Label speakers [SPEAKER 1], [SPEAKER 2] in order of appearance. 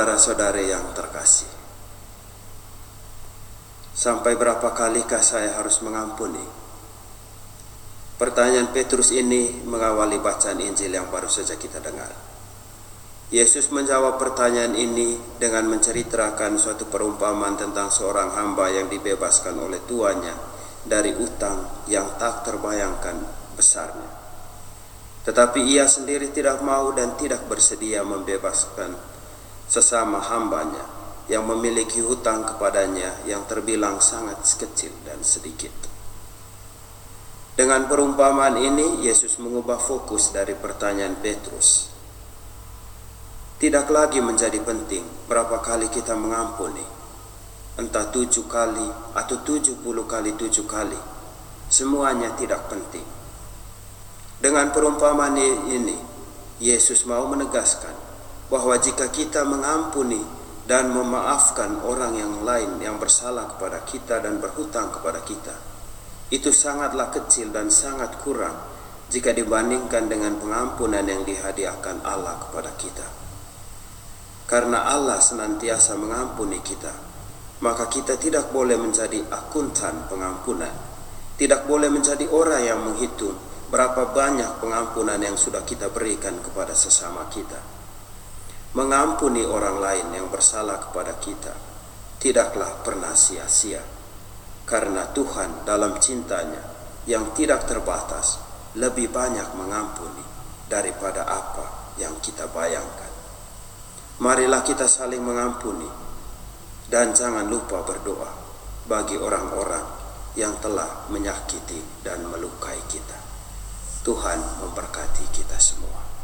[SPEAKER 1] Saudara-saudari yang terkasih, sampai berapa kalikah saya harus mengampuni? Pertanyaan Petrus ini mengawali bacaan Injil yang baru saja kita dengar. Yesus menjawab pertanyaan ini dengan menceritakan suatu perumpamaan tentang seorang hamba yang dibebaskan oleh tuannya dari utang yang tak terbayangkan besarnya. Tetapi ia sendiri tidak mau dan tidak bersedia membebaskan sesama hambanya yang memiliki hutang kepadanya yang terbilang sangat kecil dan sedikit. Dengan perumpamaan ini, Yesus mengubah fokus dari pertanyaan Petrus. Tidak lagi menjadi penting berapa kali kita mengampuni, entah tujuh kali atau tujuh puluh kali tujuh kali, semuanya tidak penting. Dengan perumpamaan ini, Yesus mau menegaskan bahwa jika kita mengampuni dan memaafkan orang yang lain yang bersalah kepada kita dan berhutang kepada kita, itu sangatlah kecil dan sangat kurang jika dibandingkan dengan pengampunan yang dihadiahkan Allah kepada kita. Karena Allah senantiasa mengampuni kita, maka kita tidak boleh menjadi akuntan pengampunan, tidak boleh menjadi orang yang menghitung berapa banyak pengampunan yang sudah kita berikan kepada sesama kita mengampuni orang lain yang bersalah kepada kita tidaklah pernah sia-sia karena Tuhan dalam cintanya yang tidak terbatas lebih banyak mengampuni daripada apa yang kita bayangkan. Marilah kita saling mengampuni dan jangan lupa berdoa bagi orang-orang yang telah menyakiti dan melukai kita. Tuhan memberkati kita semua.